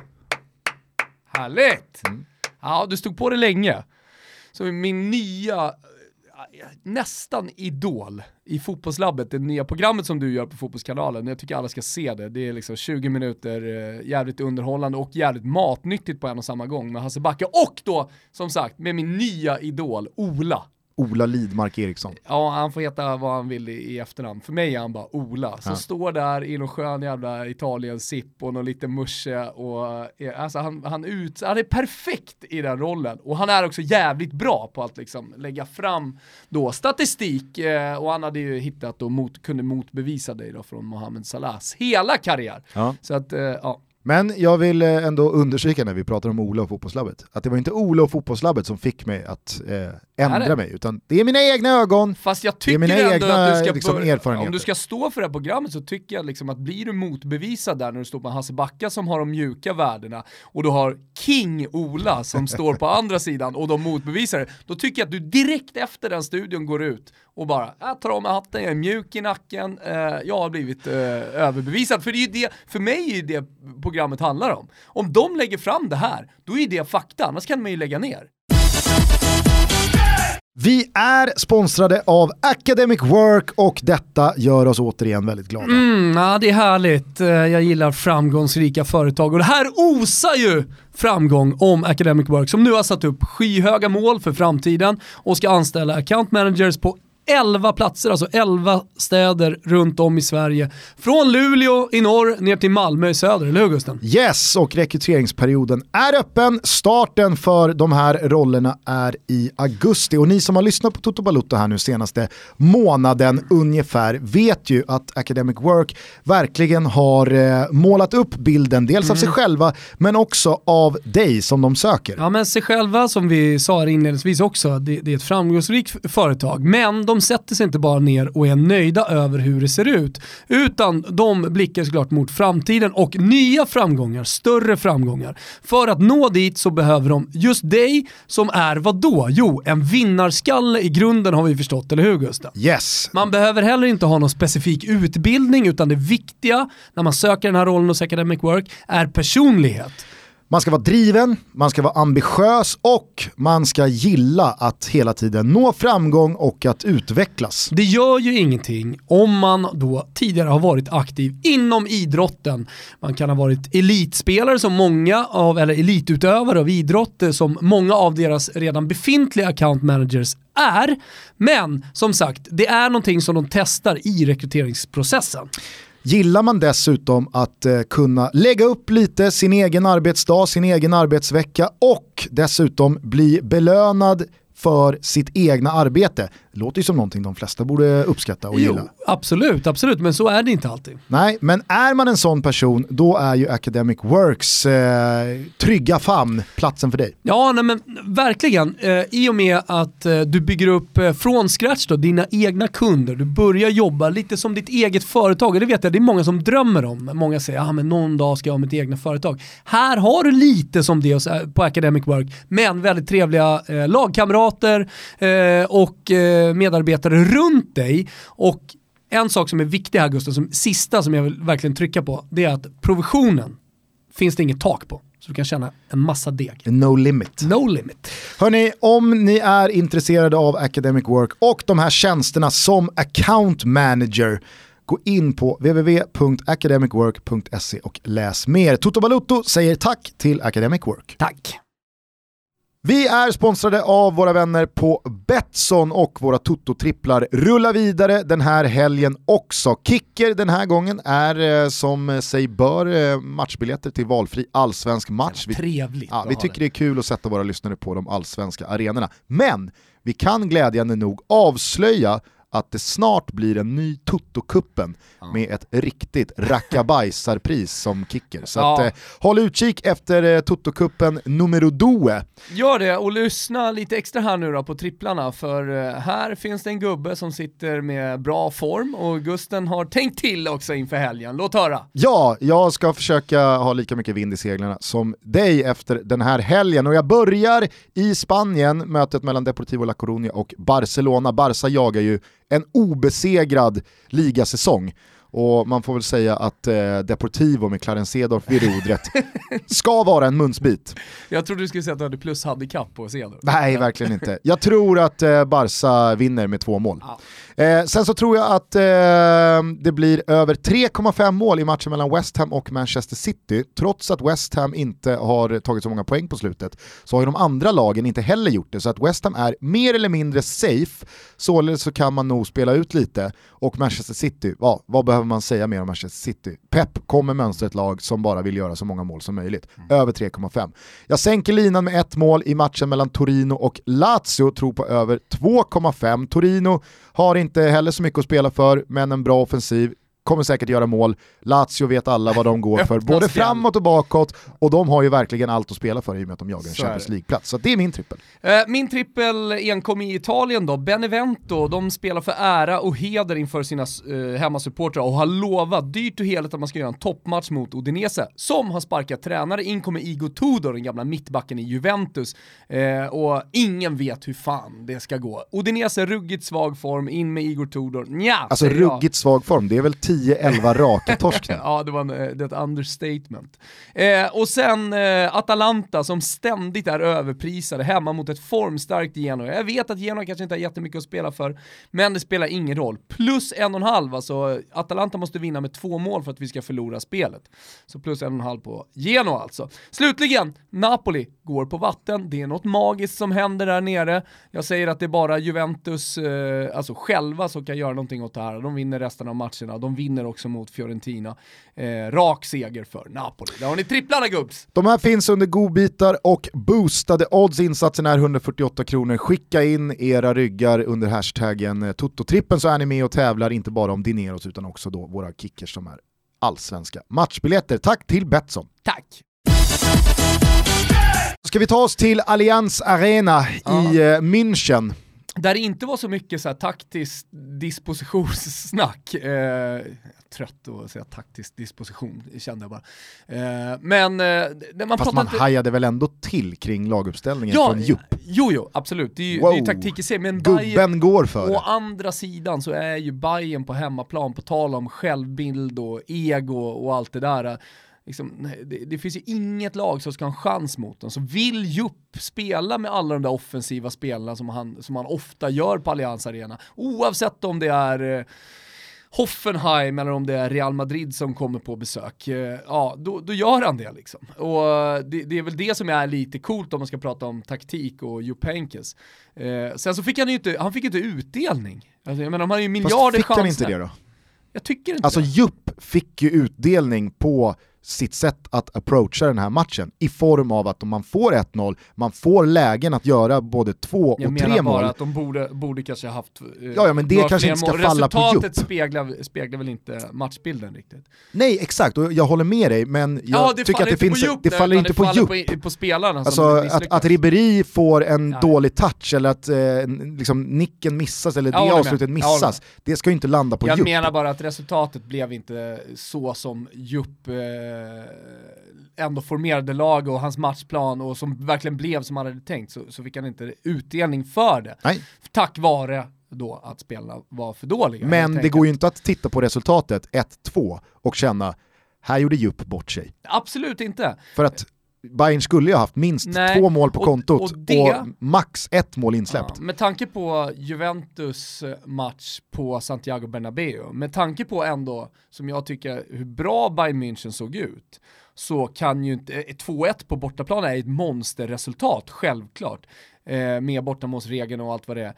Härligt! Mm. Ja, du stod på det länge. Så min nya, nästan idol i Fotbollslabbet, det nya programmet som du gör på Fotbollskanalen, jag tycker alla ska se det. Det är liksom 20 minuter eh, jävligt underhållande och jävligt matnyttigt på en och samma gång med Hasse Backe och då, som sagt, med min nya idol Ola. Ola Lidmark Eriksson. Ja, han får heta vad han vill i, i efternamn. För mig är han bara Ola, som Ja. står där i någon skön jävla Italien-sipp och någon liten musche och eh, alltså han, han, ut, han är perfekt i den rollen. Och han är också jävligt bra på att liksom lägga fram då statistik eh, och han hade ju hittat och mot, kunde motbevisa dig då från Mohamed Salahs hela karriär. Ja. Så att, eh, ja. Men jag vill eh, ändå understryka när vi pratar om Ola och fotbollslabbet, att det var inte Ola och fotbollslabbet som fick mig att eh, ändra mig, utan det är mina egna ögon, Fast jag är tycker mina ändå egna, att du ska liksom, erfarenheter. om du ska stå för det här programmet så tycker jag liksom att blir du motbevisad där när du står på Hasse Backa som har de mjuka värdena och du har King Ola som står på andra [LAUGHS] sidan och de motbevisar det, då tycker jag att du direkt efter den studion går ut och bara, jag tar av mig hatten, jag är mjuk i nacken, eh, jag har blivit eh, överbevisad. För, det är ju det, för mig är ju det programmet handlar om. Om de lägger fram det här, då är det fakta, annars kan man ju lägga ner. Vi är sponsrade av Academic Work och detta gör oss återigen väldigt glada. Mm, ja, det är härligt. Eh, Jag gillar framgångsrika företag och det här osar ju framgång om Academic Work som nu har satt upp skyhöga mål för framtiden och ska anställa account managers på 11 platser, alltså 11 städer runt om i Sverige. Från Luleå i norr ner till Malmö i söder, eller hur Gusten? Yes, och rekryteringsperioden är öppen. Starten för de här rollerna är i augusti. Och ni som har lyssnat på Toto Balutto här nu senaste månaden ungefär vet ju att Academic Work verkligen har eh, målat upp bilden, dels av sig själva men också av dig som de söker. Ja men sig själva som vi sa inledningsvis också, det, det är ett framgångsrikt företag. Men de sätter sig inte bara ner och är nöjda över hur det ser ut, utan de blickar såklart mot framtiden och nya framgångar, större framgångar. För att nå dit så behöver de just dig som är vad då? Jo, en vinnarskalle i grunden har vi förstått, eller hur Gustav? Yes. Man behöver heller inte ha någon specifik utbildning utan det viktiga när man söker den här rollen hos Academic Work är personlighet. Man ska vara driven, man ska vara ambitiös och man ska gilla att hela tiden nå framgång och att utvecklas. Det gör ju ingenting om man då tidigare har varit aktiv inom idrotten. Man kan ha varit elitspelare som många av, eller elitutövare av idrott eh, som många av deras redan befintliga account managers är. Men som sagt, det är någonting som de testar i rekryteringsprocessen. Gillar man dessutom att eh, kunna lägga upp lite sin egen arbetsdag, sin egen arbetsvecka och dessutom bli belönad för sitt egna arbete. Det låter ju som någonting de flesta borde uppskatta och Jo, gilla. absolut, absolut, men så är det inte alltid. Nej, men är man en sån person, då är ju Academic Works eh, trygga famn platsen för dig. Ja, nej, men verkligen. Eh, I och med att eh, du bygger upp eh, från scratch då, dina egna kunder, du börjar jobba lite som ditt eget företag. Och det vet jag, det är många som drömmer om. Många säger att ah, men någon dag ska jag ha mitt egna företag. Här har du lite som det på Academic Work, men väldigt trevliga eh, lagkamrater eh, och eh, medarbetare runt dig. Och en sak som är viktig här Gustav, som sista som jag vill verkligen trycka på, det är att provisionen finns det inget tak på. Så du kan tjäna en massa deg. No limit. No limit. Hörni, om ni är intresserade av Academic Work och de här tjänsterna som account manager, gå in på www.academicwork.se och läs mer. Toto Balutto säger tack till Academic Work. Tack. Vi är sponsrade av våra vänner på Betsson och våra Toto-tripplar rullar vidare den här helgen också. Kicker den här gången är eh, som sig bör eh, matchbiljetter till valfri allsvensk match. Vi, Trevligt. ja, vi tycker det är kul att sätta våra lyssnare på de allsvenska arenorna. Men vi kan glädjande nog avslöja att det snart blir en ny Toto-kuppen med ett riktigt rackabajsarpris som kicker. Så Ja. att, eh, håll utkik efter eh, Toto-kuppen numero due. Gör det och lyssna lite extra här nu då på tripplarna för eh, här finns det en gubbe som sitter med bra form och Gusten har tänkt till också inför helgen. Låt höra. Ja, jag ska försöka ha lika mycket vind i seglarna som dig efter den här helgen och jag börjar i Spanien, mötet mellan Deportivo La Coruña och Barcelona. Barca jagar ju en obesegrad ligasäsong. Och man får väl säga att eh, Deportivo med Clarence Seedorf vid rodret [LAUGHS] ska vara en munsbit. Jag trodde du skulle säga att du hade plus handikapp på Cedor. Nej, verkligen inte. Jag tror att eh, Barca vinner med två mål. Ja. Eh, sen så tror jag att eh, det blir över 3,5 mål i matchen mellan West Ham och Manchester City. Trots att West Ham inte har tagit så många poäng på slutet så har ju de andra lagen inte heller gjort det. Så att West Ham är mer eller mindre safe, således så kan man nog spela ut lite. Och Manchester City, ja, vad behöver man säga mer om Manchester City? Pep kommer mönstra ett lag som bara vill göra så många mål som möjligt. Över 3,5. Jag sänker linan med ett mål i matchen mellan Torino och Lazio, tror på över 2,5. Torino har inte heller så mycket att spela för, men en bra offensiv. Kommer säkert göra mål. Lazio vet alla vad de går [LAUGHS] för, både framåt och bakåt. Och de har ju verkligen allt att spela för i och med att de jagar en Champions. League-plats. Så det är min trippel. Eh, Min trippel enkom i Italien då, Benevento, de spelar för ära och heder inför sina uh, hemmasupportrar och har lovat dyrt och heligt att man ska göra en toppmatch mot Udinese, som har sparkat tränare. In kommer Igo Tudor, den gamla mittbacken i Juventus, Eh, och ingen vet hur fan det ska gå. Udinese, ruggigt svag form, in med Igor Tudor, Nja, Alltså ruggigt svag form, det är väl 10-11 raka torsk nu. [LAUGHS] Ja, det var en, eh, det är ett understatement. Eh, och sen eh, Atalanta som ständigt är överprisade hemma mot ett formstarkt Genoa. Jag vet att Genoa kanske inte har jättemycket att spela för, men det spelar ingen roll. Plus en och en halv, alltså Atalanta måste vinna med två mål för att vi ska förlora spelet. Så plus en och en halv på Genoa alltså. Slutligen, Napoli går på vatten. Det är något magiskt som händer där nere. Jag säger att det är bara Juventus, eh, alltså själva, som kan göra någonting åt det här. De vinner resten av matcherna. De vinner också mot Fiorentina. Eh, rak seger för Napoli. Där har ni tripplarna gubbs! De här finns under godbitar och boostade odds. Insatsen är 148 kronor. Skicka in era ryggar under hashtaggen eh, Toto-trippen så är ni med och tävlar inte bara om Dineros utan också då våra kickers som är allsvenska matchbiljetter. Tack till Betsson. Tack! Ska vi ta oss till Allianz Arena i eh, München. där det inte var så mycket så här taktiskt dispositionssnack. Eh, trött att säga taktisk disposition, kände jag bara. Eh, men eh, man Fast man inte... hajade väl ändå till kring laguppställningen ja, från Jupp? Jo, jo, absolut. Det är ju, wow. det är ju taktik i sig. Men Gubben Bayern, går för Å det. andra sidan så är ju Bayern på hemmaplan, på tal om självbild och ego och allt det där, Liksom, det, det, finns ju inget lag som ska ha en chans mot dem. Så vill Jupp spela med alla de där offensiva spelarna som han, som han ofta gör på Allianz Arena, oavsett om det är eh, Hoffenheim eller om det är Real Madrid som kommer på besök, eh, ja då, då gör han det liksom. Och det, det, är väl det som är lite coolt om man ska prata om taktik och Jupp Heynckes. Eh, sen så fick han ju inte, han fick inte utdelning. Alltså, jag menar, han har ju miljarder Fast fick han chanser. inte det då? Jag tycker inte Alltså det. Jupp fick ju utdelning på sitt sätt att approacha den här matchen i form av att om man får 1-0, man får lägen att göra både två Jag och menar tre bara mål. att de borde, borde kanske ha haft eh, Ja, ja, men det kanske inte ska mål. falla på Resultatet Jupp. speglar, speglar väl inte matchbilden riktigt. Nej exakt, och jag håller med dig men jag ja, tycker att det finns, på Jupp det faller inte på det faller. På, på spelarna Alltså att, att Ribéry får en Ja. dålig touch eller att eh, liksom, nicken missas eller Jag det avslutet Jag missas, det ska ju inte landa på Jag Jupp. menar bara att resultatet blev inte så som Jupp eh, ändå formerade lag och hans matchplan och som verkligen blev som han hade tänkt så, så fick han inte utdelning för det. Nej. Tack vare då att spelarna var för dåliga. Men det går ju inte att titta på resultatet 1-2 och känna, här gjorde Jupp bort sig. Absolut inte. För att Bayern skulle ju ha haft minst Nej, två mål på och- kontot och och, det- max ett mål insläppt. Ja, med tanke på Juventus eh, match på Santiago Bernabéu, med tanke på ändå, som jag tycker, hur bra Bayern München såg ut, så kan ju inte, eh, 2-1 på bortaplan är ett monsterresultat, självklart, eh, med bortamålsregeln och allt vad det är.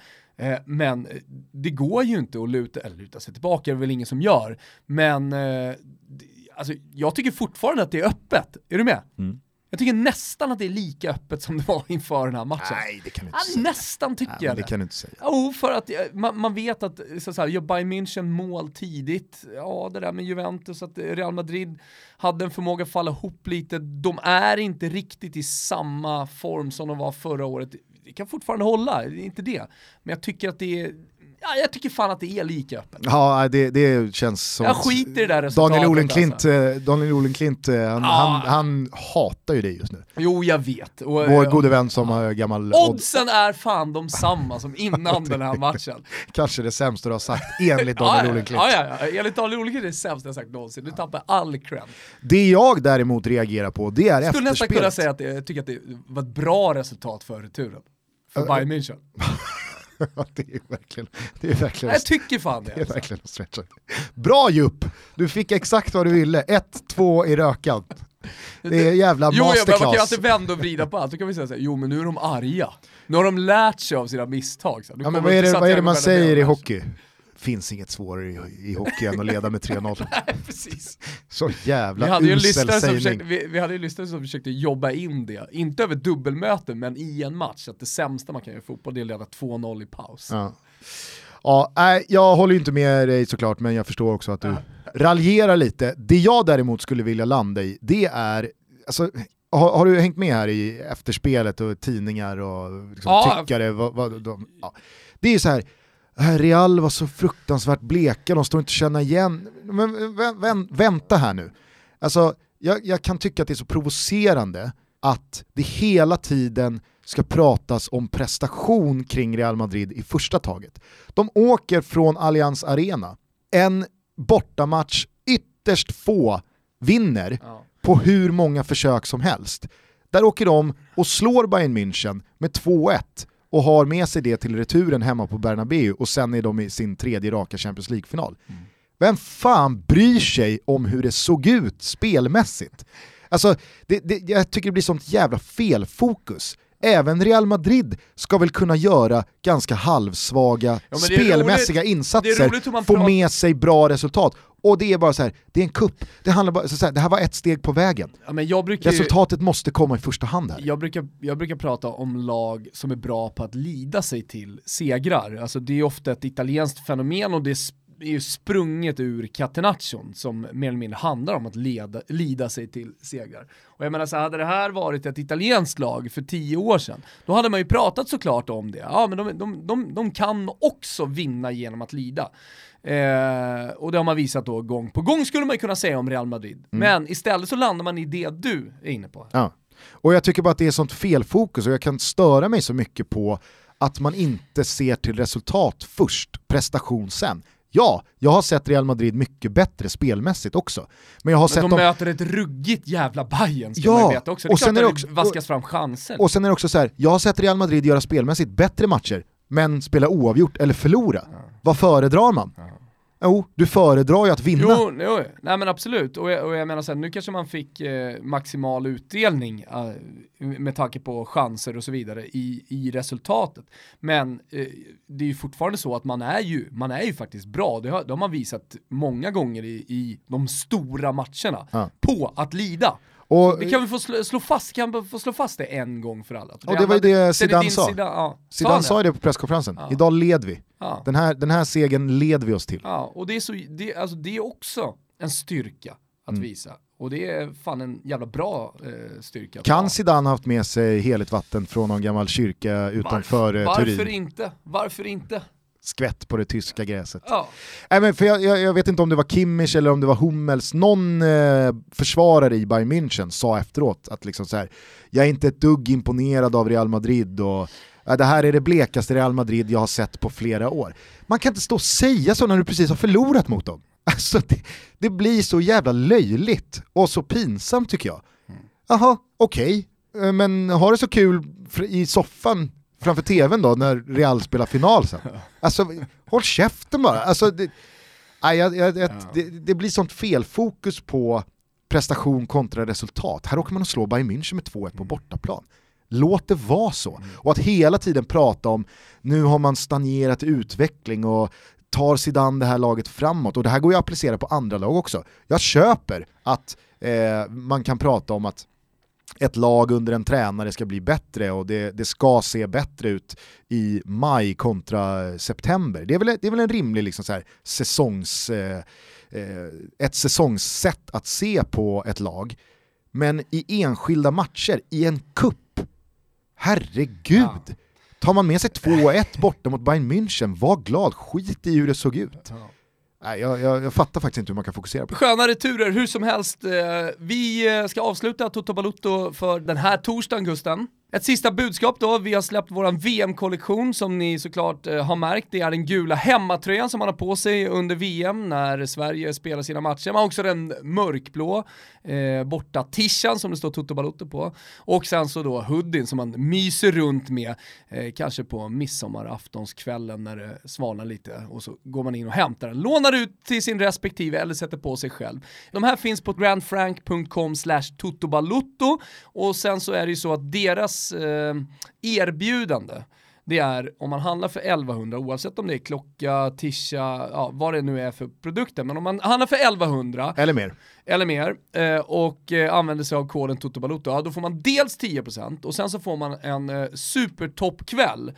Eh, men eh, det går ju inte att luta, eller luta sig tillbaka, det är väl ingen som gör, men eh, alltså, jag tycker fortfarande att det är öppet. Är du med? Mm. Jag tycker nästan att det är lika öppet som det var inför den här matchen. Nej det kan du inte Ja, säga. nästan tycker Nej, jag det det. kan du inte säga. Jo, för att eh, man, man vet att så, så här, gör Bayern München mål tidigt, ja det där med Juventus, att Real Madrid hade en förmåga att falla ihop lite, de är inte riktigt i samma form som de var förra året. Det kan fortfarande hålla, det är inte det. Men jag tycker att det är, ja, jag tycker fan att det är lika öppet. Ja, det, det känns som... Jag skiter i det där resultatet, Daniel Olenklint, alltså. eh, Daniel Olenklint eh, han, Ja. han, han hatar ju dig just nu. Jo, jag vet. Och, Vår eh, gode vän som har gammal odds. Oddsen är fan de samma som [LAUGHS] innan den här matchen. Kanske det sämsta du har sagt [LAUGHS] enligt Daniel ja, Olenklint. ja, ja, ja, enligt Daniel Olenklint är det sämsta jag sagt någonsin. Du tappar all cred. Det jag däremot reagerar på, det är Jag skulle nästan kunna efterspelet. säga att det, jag tycker att det var ett bra resultat för returen. För Bayern München. [LAUGHS] [LAUGHS] Det är verkligen, det är verkligen, Jag tycker fan det. det är Alltså. verkligen att stretcha. Bra Jupp! Du fick exakt vad du ville, 1-2 i rökan. Det är jävla Jo, ja, men man kan ju masterclass. alltid vända och vrida på allt. Då kan vi säga såhär, jo men nu är de arga. Nu har de lärt sig av sina misstag. Ja, men vad, är det, vad är det man säger i hockey? Finns inget svårare i, i hockey än att leda med [LAUGHS] 3-0. Nej, precis. Så Vi jävla hade, ju usel som försökte, vi, vi hade ju en lyssnare som försökte jobba in det, inte över dubbelmöten men i en match, att det sämsta man kan göra i fotboll det är att leda 2-0 i paus. Ja. Ja, nej, jag håller ju inte med dig såklart, men jag förstår också att du raljerar lite. Det jag däremot skulle vilja landa i, det är, alltså, har, har du hängt med här i efterspelet och tidningar och liksom Ja. tyckare? Vad, vad, de, ja. Det är ju så här, "Äh, Real var så fruktansvärt bleka, de står inte att känna igen. Men vä- vä- vänta här nu. Alltså, jag, jag kan tycka att det är så provocerande att det hela tiden ska pratas om prestation kring Real Madrid i första taget. De åker från Allianz Arena, en bortamatch ytterst få vinner Ja. på hur många försök som helst. Där åker de och slår Bayern München med 2-1 och har med sig det till returen hemma på Bernabéu och sen är de i sin tredje raka Champions League-final. Vem fan bryr sig om hur det såg ut spelmässigt? Alltså, det, det, jag tycker det blir sånt jävla felfokus. Även Real Madrid ska väl kunna göra ganska halvsvaga Ja, spelmässiga roligt- insatser, få med sig bra resultat. Och det är bara så här, det är en kupp. Det, handlar bara, så här, det här var ett steg på vägen. Ja, ju- Resultatet måste komma i första hand här. Jag brukar, jag brukar prata om lag som är bra på att lida sig till segrar. Alltså det är ofta ett italienskt fenomen och det, är ju sprunget ur Catenaccion som mer eller mindre handlar om att leda, lida sig till segrar. Och jag menar så hade det här varit ett italienskt lag för tio år sedan, då hade man ju pratat såklart om det. Ja men de, de, de, de kan också vinna genom att lida. Eh, och det har man visat då gång på gång skulle man ju kunna säga om Real Madrid. Mm. Men istället så landar man i det du är inne på. Ja. Och jag tycker bara att det är sånt felfokus och jag kan störa mig så mycket på att man inte ser till resultat först, prestation sen. Ja, jag har sett Real Madrid mycket bättre spelmässigt också. Men jag har men sett de dem... möter ett ruggigt jävla Bayern ska ja, man veta också. Det är och sen är det också, vaskas fram chanser. Och sen är det också så här, jag har sett Real Madrid göra spelmässigt bättre matcher, men spela oavgjort eller förlora. Ja. Vad föredrar man? Ja. Jo, du föredrar ju att vinna. Jo, jo. nej men absolut. Och jag, och jag menar sen, nu kanske man fick eh, maximal utdelning eh, med tanke på chanser och så vidare i, i resultatet. Men eh, det är ju fortfarande så att man är ju, man är ju faktiskt bra. Det har, det har man visat många gånger i, i de stora matcherna. Ja. På att lida. Och, vi kan väl få slå, slå, fast, kan vi få slå fast det en gång för alla? Och det, var ju det Zidane sa. Sida, ja. Zidane sa det på presskonferensen, ja. idag led vi. Ja. Den, här, den här segern led vi oss till. Ja, och det är, så, det, alltså, det är också en styrka att mm. visa. Och det är fan en jävla bra eh, styrka. Kan Zidane haft med sig heligt vatten från någon gammal kyrka utanför Varför, eh, Turin? Varför inte? Varför inte? Skvätt på det tyska gräset. Ja. Men för jag, jag, jag, vet inte om det var Kimmich eller om det var Hummels, någon eh, försvarare i Bayern München sa efteråt att liksom så här, jag är inte ett dugg imponerad av Real Madrid och äh, det här är det blekaste Real Madrid jag har sett på flera år. Man kan inte stå och säga så när du precis har förlorat mot dem. [LAUGHS] Alltså det, det blir så jävla löjligt och så pinsamt tycker jag. Mm. Jaha, okej, okay. Eh, men ha det så kul i soffan framför tvn då när Real spelar final sen. Alltså håll käften bara. Alltså, det, nej, jag, jag, jag, det, det, blir sånt felfokus på prestation kontra resultat. Här åker man och slår Bayern München med 2-1 på mm. bortaplan. Låt det vara så. Mm. Och att hela tiden prata om nu har man stagnerat utveckling och tar Zidane det här laget framåt. Och det här går ju att applicera på andra lag också. Jag köper att eh, man kan prata om att ett lag under en tränare ska bli bättre och det, det ska se bättre ut i maj kontra september. Det är väl, det är väl en rimlig liksom så här, säsongs, eh, eh, ett säsongssätt att se på ett lag. Men i enskilda matcher, i en kupp, herregud. Ja. Tar man med sig 2-1 borta mot Bayern München, var glad, skit i hur det såg ut. Ja. Nej, jag, jag, jag, fattar faktiskt inte hur man kan fokusera på det. Sköna returer, hur som helst. Eh, vi eh, ska avsluta Toto Balutto för den här torsdagen, Gusten. Ett sista budskap då, vi har släppt våran VM-kollektion som ni såklart eh, har märkt. Det är den gula hemmatröjan som man har på sig under VM när Sverige spelar sina matcher. Man har också den mörkblå eh, borta tishan som det står Toto Balotto på. Och sen så då hoodien som man myser runt med, eh, kanske på midsommaraftonskvällen när det svalnar lite och så går man in och hämtar den, lånar ut till sin respektive eller sätter på sig själv. De här finns på grandfrank.com slash totobalutto och sen så är det ju så att deras eh, erbjudande det är om man handlar för 1100 oavsett om det är klocka, tisha, ja, vad det nu är för produkter. Men om man handlar för 1100 eller mer, eller mer eh, och eh, använder sig av koden TOTOBALUTO, ja, då får man dels 10% och sen så får man en eh, supertoppkväll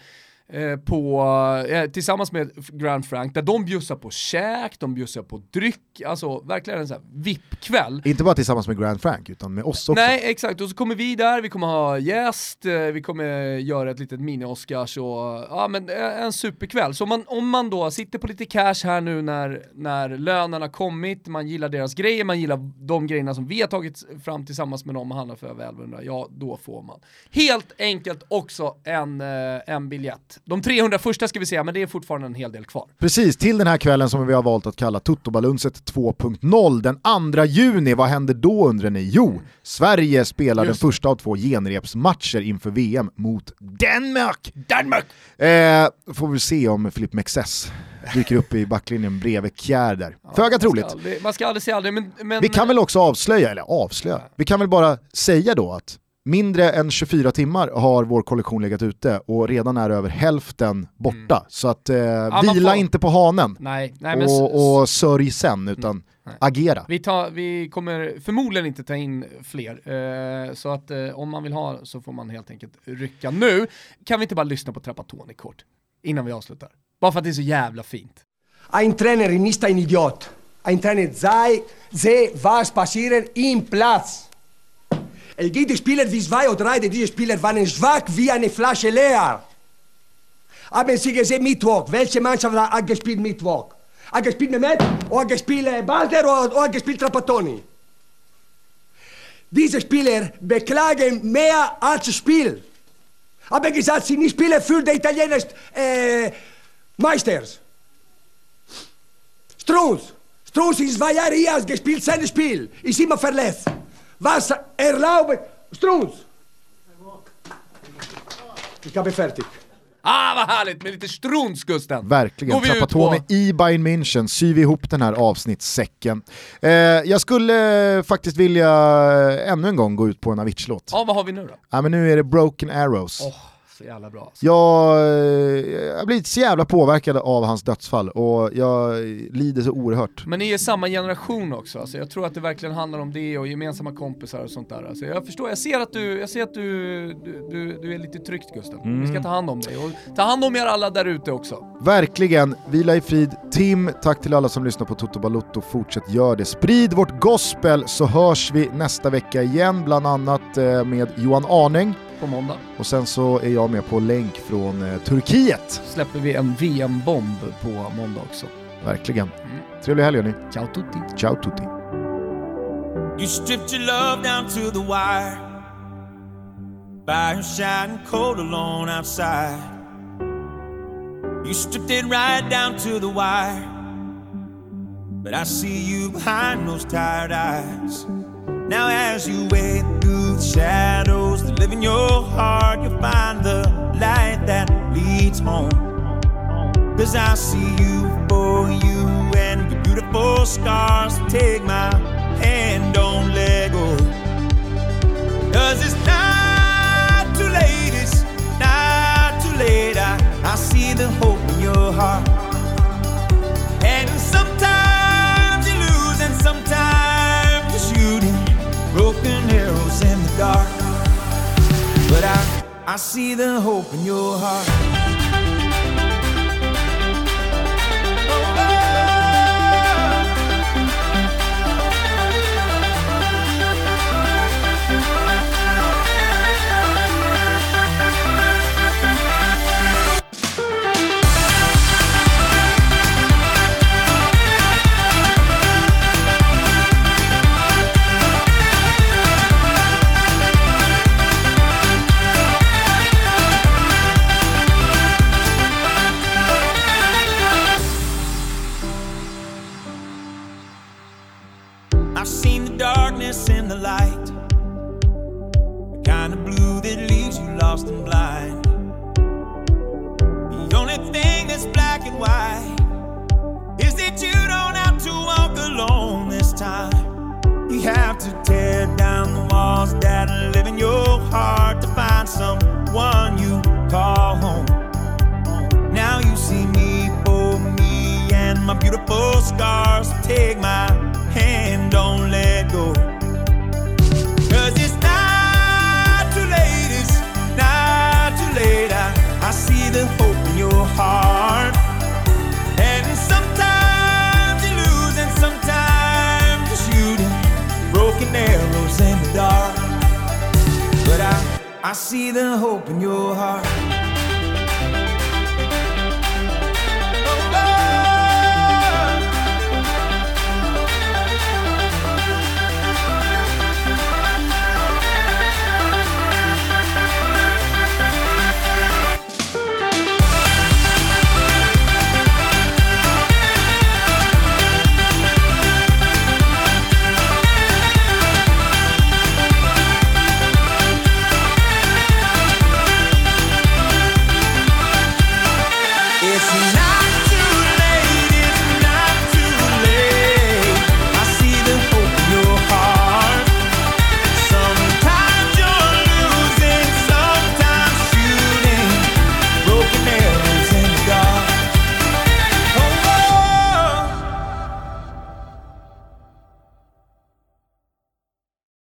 Eh, på, eh, tillsammans med Grand Frank, där de bjussar på käk, de bjussar på dryck, alltså verkligen en sån här VIP-kväll. Inte bara tillsammans med Grand Frank, utan med oss också. Nej, exakt, och så kommer vi där, vi kommer ha gäst, eh, vi kommer göra ett litet mini-Oscars och ja men eh, en superkväll. Så man, om man då sitter på lite cash här nu när, när lönen har kommit, man gillar deras grejer, man gillar de grejerna som vi har tagit fram tillsammans med dem och handlar för över 1100, ja då får man. Helt enkelt också en, en biljett de 300 första ska vi säga, men det är fortfarande en hel del kvar. Precis, till den här kvällen som vi har valt att kalla Tuttobalunset 2.0, den 2 juni, vad händer då undrar ni? Jo, Sverige spelar Just. den första av två genrepsmatcher inför VM mot Danmark! Danmark! Eh, får vi se om Filip Mexes dyker upp i backlinjen bredvid Kjär där. Ja, Föga troligt. Aldrig, man ska aldrig säga aldrig, men, men... Vi kan väl också avslöja, eller avslöja, vi kan väl bara säga då att mindre än 24 timmar har vår kollektion legat ute och redan är över hälften borta. Mm. Så att eh, ja, vila får... inte på hanen nej, nej, och, och sörj sen, utan mm. agera. Vi, tar, vi kommer förmodligen inte ta in fler, eh, så att eh, om man vill ha så får man helt enkelt rycka nu. Kan vi inte bara lyssna på Trapattoni kort innan vi avslutar? Bara för att det är så jävla fint. Ein Trainer ist ein Idiot. Ein Trainer sei, sehe, was passiert im Platz. Es gibt Spieler wie zwei oder drei, diese Spieler waren schwach wie eine Flasche leer. Haben Sie gesehen Mittwoch? Welche Mannschaft hat gespielt Mittwoch? Hat gespielt Mehmet, oder gespielt Balder oder, oder gespielt Trapattoni? Diese Spieler beklagen mehr als Spiel. Aber gesagt, sie nicht spielen für die Italiener äh, Meisters. Strunz. Strunz ist zwei Jahre hier, hat gespielt sein Spiel. Ist immer verletzt. Was erlaubt Strunz? Ich habe fertig. Ah vad härligt med lite struns Gusten! Verkligen, på. i Bayern München, syr vi ihop den här avsnittssäcken. Eh, jag skulle faktiskt vilja eh, ännu en gång gå ut på en Avicii-låt. Ja vad har vi nu då? Ja, men nu är det Broken Arrows. Åh, så jävla bra. Jag, eh, jag har blivit så jävla påverkad av hans dödsfall och jag lider så oerhört. Men ni är samma generation också, alltså, jag tror att det verkligen handlar om det och gemensamma kompisar och sånt där. Alltså, jag förstår, jag ser att du, jag ser att du, du, du, du är lite tryckt Gusten. Vi Mm. ska ta hand om dig och ta hand om er alla där ute också. Verkligen, vila i frid. Tim, tack till alla som lyssnar på Toto Balutto. Fortsätt gör det. Sprid vårt gospel så hörs vi nästa vecka igen, bland annat eh, med Johan Arning. På måndag Och sen så är jag med på länk från eh, Turkiet. släpper vi en VM-bomb på måndag också. Verkligen. Mm. Trevlig helg hörni. Ciao tutti! Ciao tutti. You stripped your love down to the wire. Fire shining cold alone outside. You stripped it right down to the wire. But I see you behind those tired eyes. Now, as you wade through the shadows that live in your heart, you'll find the light that leads home. Cause I see you for you and your beautiful scars. Take my hand, don't let go. Cause it's not too late, it's not too late. I, I see the hope in your heart. I, see the hope in your heart. You see the hope in your heart.